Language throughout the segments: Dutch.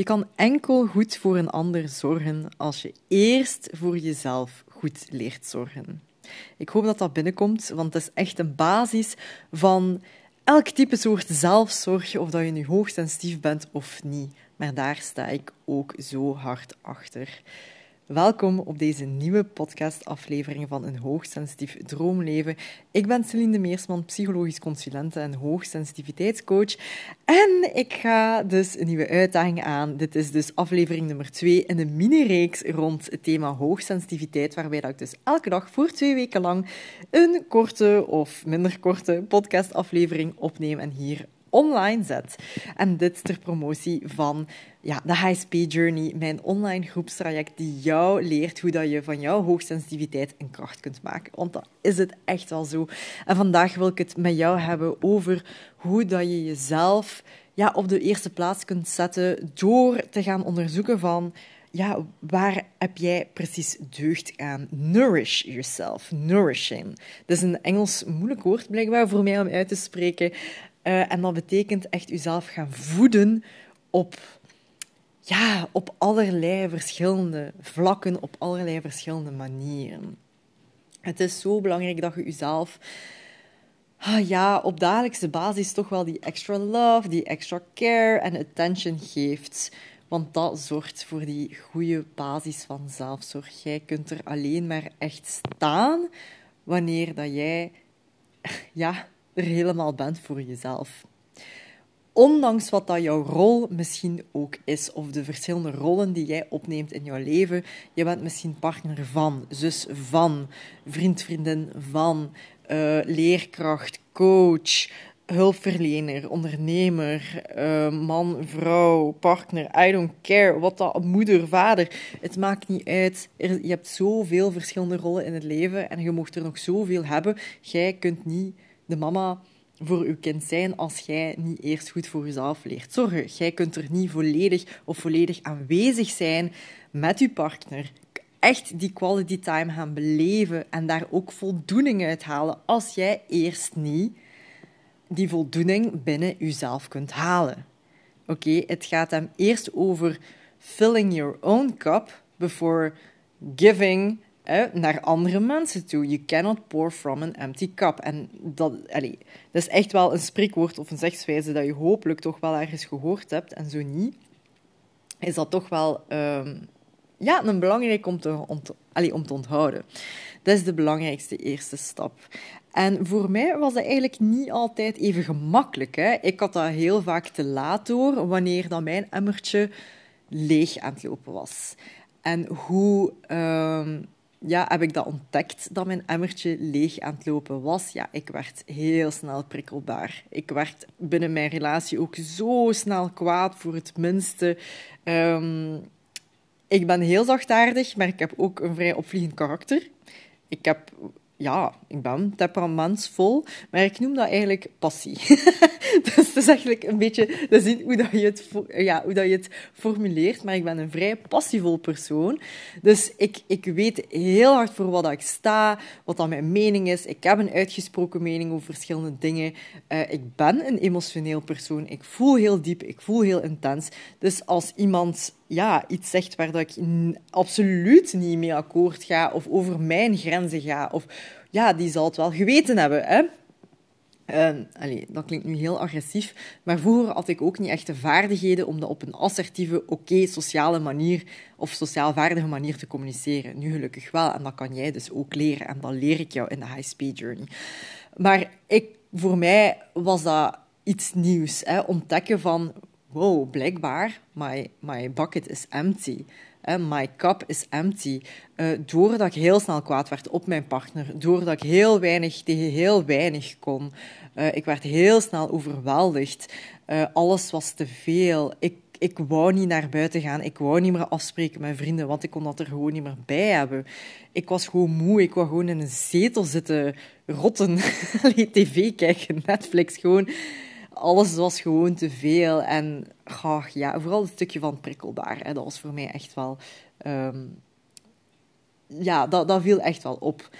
Je kan enkel goed voor een ander zorgen als je eerst voor jezelf goed leert zorgen. Ik hoop dat dat binnenkomt, want het is echt een basis van elk type soort zelfzorg, of dat je nu hoogsensitief bent of niet. Maar daar sta ik ook zo hard achter. Welkom op deze nieuwe podcastaflevering van Een Hoogsensitief Droomleven. Ik ben Celine de Meersman, psychologisch consulente en hoogsensitiviteitscoach. En ik ga dus een nieuwe uitdaging aan. Dit is dus aflevering nummer 2 in een mini-reeks rond het thema hoogsensitiviteit, waarbij dat ik dus elke dag voor twee weken lang een korte of minder korte podcastaflevering opneem en hier online zet. En dit ter promotie van ja, de High Speed Journey, mijn online groepstraject die jou leert hoe dat je van jouw hoogsensitiviteit een kracht kunt maken. Want dat is het echt wel zo. En vandaag wil ik het met jou hebben over hoe dat je jezelf ja, op de eerste plaats kunt zetten door te gaan onderzoeken van ja, waar heb jij precies deugd aan? Nourish yourself, nourishing. Dat is een Engels moeilijk woord blijkbaar voor mij om uit te spreken. Uh, en dat betekent echt uzelf gaan voeden op, ja, op allerlei verschillende vlakken, op allerlei verschillende manieren. Het is zo belangrijk dat je jezelf ah, ja, op dagelijkse basis toch wel die extra love, die extra care en attention geeft. Want dat zorgt voor die goede basis van zelfzorg. Jij kunt er alleen maar echt staan wanneer dat jij ja, er helemaal bent voor jezelf. Ondanks wat dat jouw rol misschien ook is, of de verschillende rollen die jij opneemt in jouw leven. Je bent misschien partner van, zus van, vriend, vriendin van, uh, leerkracht, coach, hulpverlener, ondernemer, uh, man, vrouw, partner, I don't care, wat dat, moeder, vader. Het maakt niet uit. je hebt zoveel verschillende rollen in het leven en je mocht er nog zoveel hebben. Jij kunt niet de mama voor uw kind zijn als jij niet eerst goed voor jezelf leert zorgen. Jij kunt er niet volledig of volledig aanwezig zijn met uw partner. Echt die quality time gaan beleven en daar ook voldoening uit halen als jij eerst niet die voldoening binnen jezelf kunt halen. Oké, het gaat hem eerst over filling your own cup before giving naar andere mensen toe. You cannot pour from an empty cup. En dat, allee, dat is echt wel een spreekwoord of een zegswijze dat je hopelijk toch wel ergens gehoord hebt. En zo niet, is dat toch wel um, ja, een belangrijk om te, om, te, om te onthouden. Dat is de belangrijkste eerste stap. En voor mij was dat eigenlijk niet altijd even gemakkelijk. Hè. Ik had dat heel vaak te laat door wanneer dat mijn emmertje leeg aan het lopen was. En hoe... Um, ja, heb ik dat ontdekt dat mijn emmertje leeg aan het lopen was. Ja, ik werd heel snel prikkelbaar. Ik werd binnen mijn relatie ook zo snel kwaad voor het minste. Um, ik ben heel zachtaardig, maar ik heb ook een vrij opvliegend karakter. Ik heb ja, ik ben temperamentsvol, maar ik noem dat eigenlijk passie. dus het is eigenlijk een beetje, dat is hoe, dat je het, ja, hoe dat je het formuleert, maar ik ben een vrij passievol persoon. Dus ik, ik weet heel hard voor wat ik sta, wat dat mijn mening is. Ik heb een uitgesproken mening over verschillende dingen. Uh, ik ben een emotioneel persoon. Ik voel heel diep, ik voel heel intens. Dus als iemand ja, iets zegt waar ik absoluut niet mee akkoord ga, of over mijn grenzen ga, of ja, die zal het wel geweten hebben. Hè? Allez, dat klinkt nu heel agressief, maar vroeger had ik ook niet echt de vaardigheden om dat op een assertieve, oké, sociale manier of sociaal vaardige manier te communiceren. Nu gelukkig wel, en dat kan jij dus ook leren, en dat leer ik jou in de High Speed Journey. Maar ik, voor mij was dat iets nieuws, hè? ontdekken van wow, blijkbaar, my, my bucket is empty. my cup is empty. Uh, doordat ik heel snel kwaad werd op mijn partner, doordat ik heel weinig tegen heel weinig kon. Uh, ik werd heel snel overweldigd. Alles was te veel. Ik, ik wou niet naar buiten gaan. Ik wou niet meer afspreken met vrienden, want ik kon dat er gewoon niet meer bij hebben. Ik was gewoon moe. Ik wou gewoon in een zetel zitten rotten. TV kijken, Netflix. Gewoon alles was gewoon te veel. En ja, vooral het stukje van prikkelbaar. Hè, dat was voor mij echt wel... Um, ja, dat, dat viel echt wel op.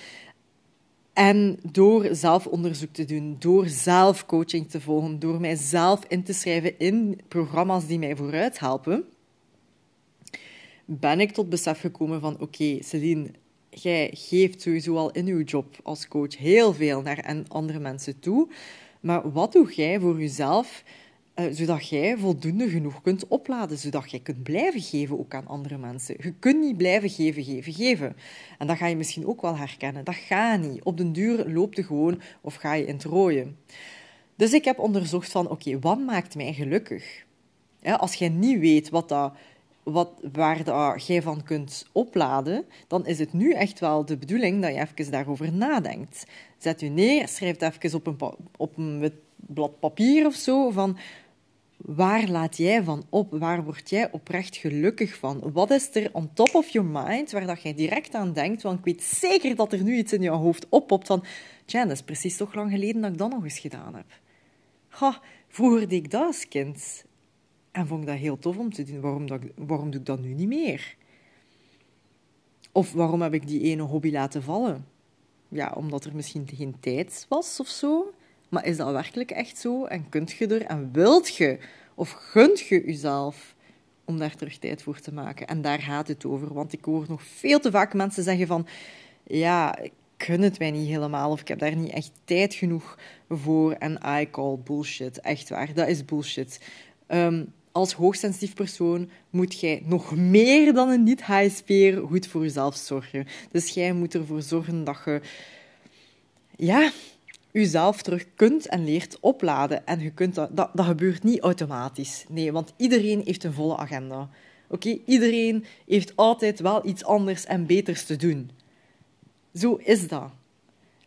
En door zelfonderzoek te doen, door zelf coaching te volgen, door mijzelf in te schrijven in programma's die mij vooruit helpen, ben ik tot besef gekomen van oké, Celine, jij geeft sowieso al in uw job als coach heel veel naar andere mensen toe. Maar wat doe jij voor jezelf, uh, zodat jij voldoende genoeg kunt opladen, zodat jij kunt blijven geven ook aan andere mensen? Je kunt niet blijven geven, geven, geven. En dat ga je misschien ook wel herkennen. Dat gaat niet. Op den duur loopt je gewoon of ga je in het rooien. Dus ik heb onderzocht van, oké, wat maakt mij gelukkig? Ja, als jij niet weet wat dat wat, waar dat jij van kunt opladen, dan is het nu echt wel de bedoeling dat je even daarover nadenkt. Zet u neer, schrijf even op een, op een blad papier of zo van waar laat jij van op? Waar word jij oprecht gelukkig van? Wat is er on top of your mind waar dat jij direct aan denkt? Want ik weet zeker dat er nu iets in jouw hoofd oppopt van tja, dat is precies toch lang geleden dat ik dat nog eens gedaan heb. Ha, vroeger deed ik dat als kind. En vond ik dat heel tof om te doen. Waarom, dat, waarom doe ik dat nu niet meer? Of waarom heb ik die ene hobby laten vallen? Ja, omdat er misschien geen tijd was of zo. Maar is dat werkelijk echt zo? En kunt je er en wilt je of gunt je jezelf om daar terug tijd voor te maken? En daar gaat het over. Want ik hoor nog veel te vaak mensen zeggen van... Ja, ik kun het mij niet helemaal of ik heb daar niet echt tijd genoeg voor. En I call bullshit. Echt waar, dat is bullshit. Um, als hoogsensitief persoon moet jij nog meer dan een niet-HSP'er goed voor jezelf zorgen. Dus jij moet ervoor zorgen dat je ja, jezelf terug kunt en leert opladen. En je kunt dat, dat, dat gebeurt niet automatisch. Nee, want iedereen heeft een volle agenda. Oké, iedereen heeft altijd wel iets anders en beters te doen. Zo is dat.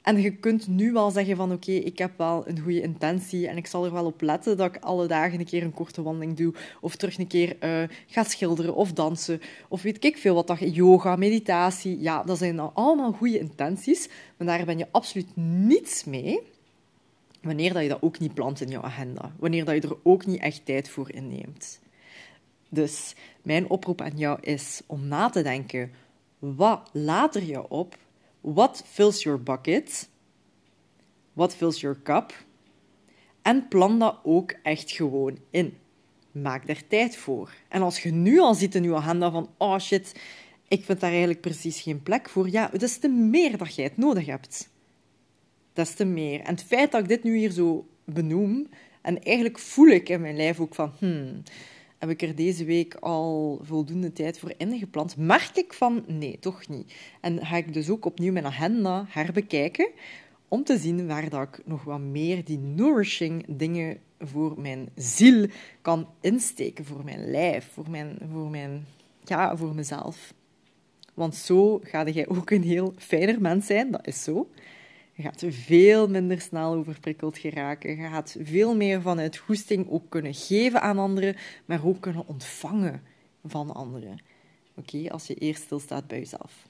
En je kunt nu wel zeggen van oké, ik heb wel een goede intentie en ik zal er wel op letten dat ik alle dagen een keer een korte wandeling doe of terug een keer uh, ga schilderen of dansen of weet ik veel wat dat yoga, meditatie, ja, dat zijn allemaal goede intenties, maar daar ben je absoluut niets mee wanneer dat je dat ook niet plant in je agenda, wanneer dat je er ook niet echt tijd voor inneemt. Dus mijn oproep aan jou is om na te denken, wat laat er je op What fills your bucket? What fills your cup? En plan dat ook echt gewoon in. Maak daar tijd voor. En als je nu al ziet in je agenda van, oh shit, ik vind daar eigenlijk precies geen plek voor, ja, des te meer dat jij het nodig hebt. Des te meer. En het feit dat ik dit nu hier zo benoem, en eigenlijk voel ik in mijn lijf ook van, hmm, heb ik er deze week al voldoende tijd voor ingepland? Merk ik van nee, toch niet. En ga ik dus ook opnieuw mijn agenda herbekijken om te zien waar dat ik nog wat meer die nourishing dingen voor mijn ziel kan insteken, voor mijn lijf, voor, mijn, voor, mijn, ja, voor mezelf. Want zo ga jij ook een heel fijner mens zijn, dat is zo. Je gaat veel minder snel overprikkeld geraken. Je gaat veel meer vanuit goesting ook kunnen geven aan anderen, maar ook kunnen ontvangen van anderen. Oké, als je eerst stilstaat bij jezelf.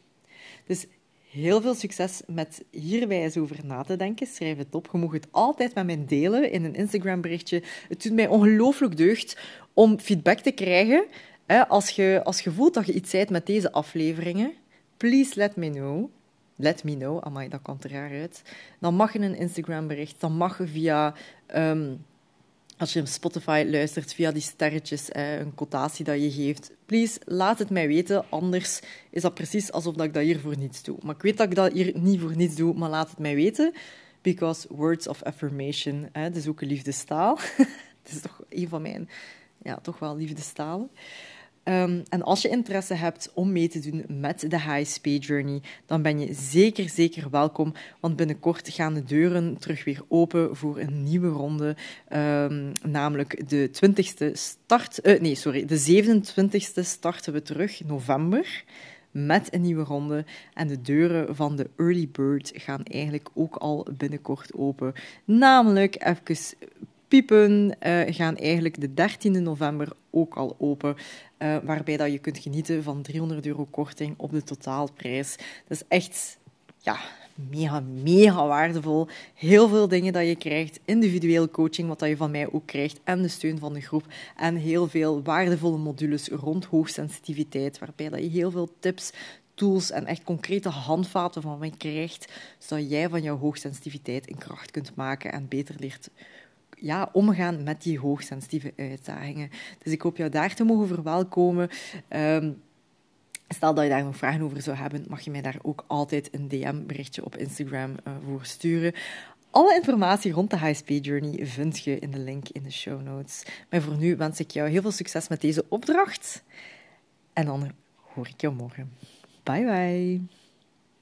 Dus heel veel succes met hierbij eens over na te denken. Schrijf het op. Je mag het altijd met mij delen in een Instagram berichtje. Het doet mij ongelooflijk deugd om feedback te krijgen. Als je, als je voelt dat je iets zei met deze afleveringen, please let me know let me know, amai, dat komt er raar uit. Dan mag je een Instagram bericht, dan mag je via, um, als je op Spotify luistert, via die sterretjes, eh, een quotatie dat je geeft. Please, laat het mij weten, anders is dat precies alsof ik dat hier voor niets doe. Maar ik weet dat ik dat hier niet voor niets doe, maar laat het mij weten. Because words of affirmation, hè, dat is ook een liefdestaal. Het is toch een van mijn, ja, toch wel liefdestalen. Um, en als je interesse hebt om mee te doen met de HSP Journey, dan ben je zeker, zeker welkom. Want binnenkort gaan de deuren terug weer open voor een nieuwe ronde. Um, namelijk de 20ste start. Uh, nee, sorry, de 27ste starten we terug, november met een nieuwe ronde. En de deuren van de Early Bird gaan eigenlijk ook al binnenkort open. Namelijk even piepen uh, gaan eigenlijk de 13e november ook al open. Uh, waarbij dat je kunt genieten van 300 euro korting op de totaalprijs. Dat is echt ja, mega, mega waardevol. Heel veel dingen dat je krijgt. Individueel coaching, wat dat je van mij ook krijgt. En de steun van de groep. En heel veel waardevolle modules rond hoogsensitiviteit. Waarbij dat je heel veel tips, tools en echt concrete handvaten van mij krijgt. Zodat jij van jouw hoogsensitiviteit een kracht kunt maken en beter leert ja, omgaan met die hoogsensitieve uitdagingen. Dus ik hoop jou daar te mogen verwelkomen. Um, Stel dat je daar nog vragen over zou hebben, mag je mij daar ook altijd een DM-berichtje op Instagram uh, voor sturen. Alle informatie rond de HSP Journey vind je in de link in de show notes. Maar voor nu wens ik jou heel veel succes met deze opdracht. En dan hoor ik jou morgen. Bye bye.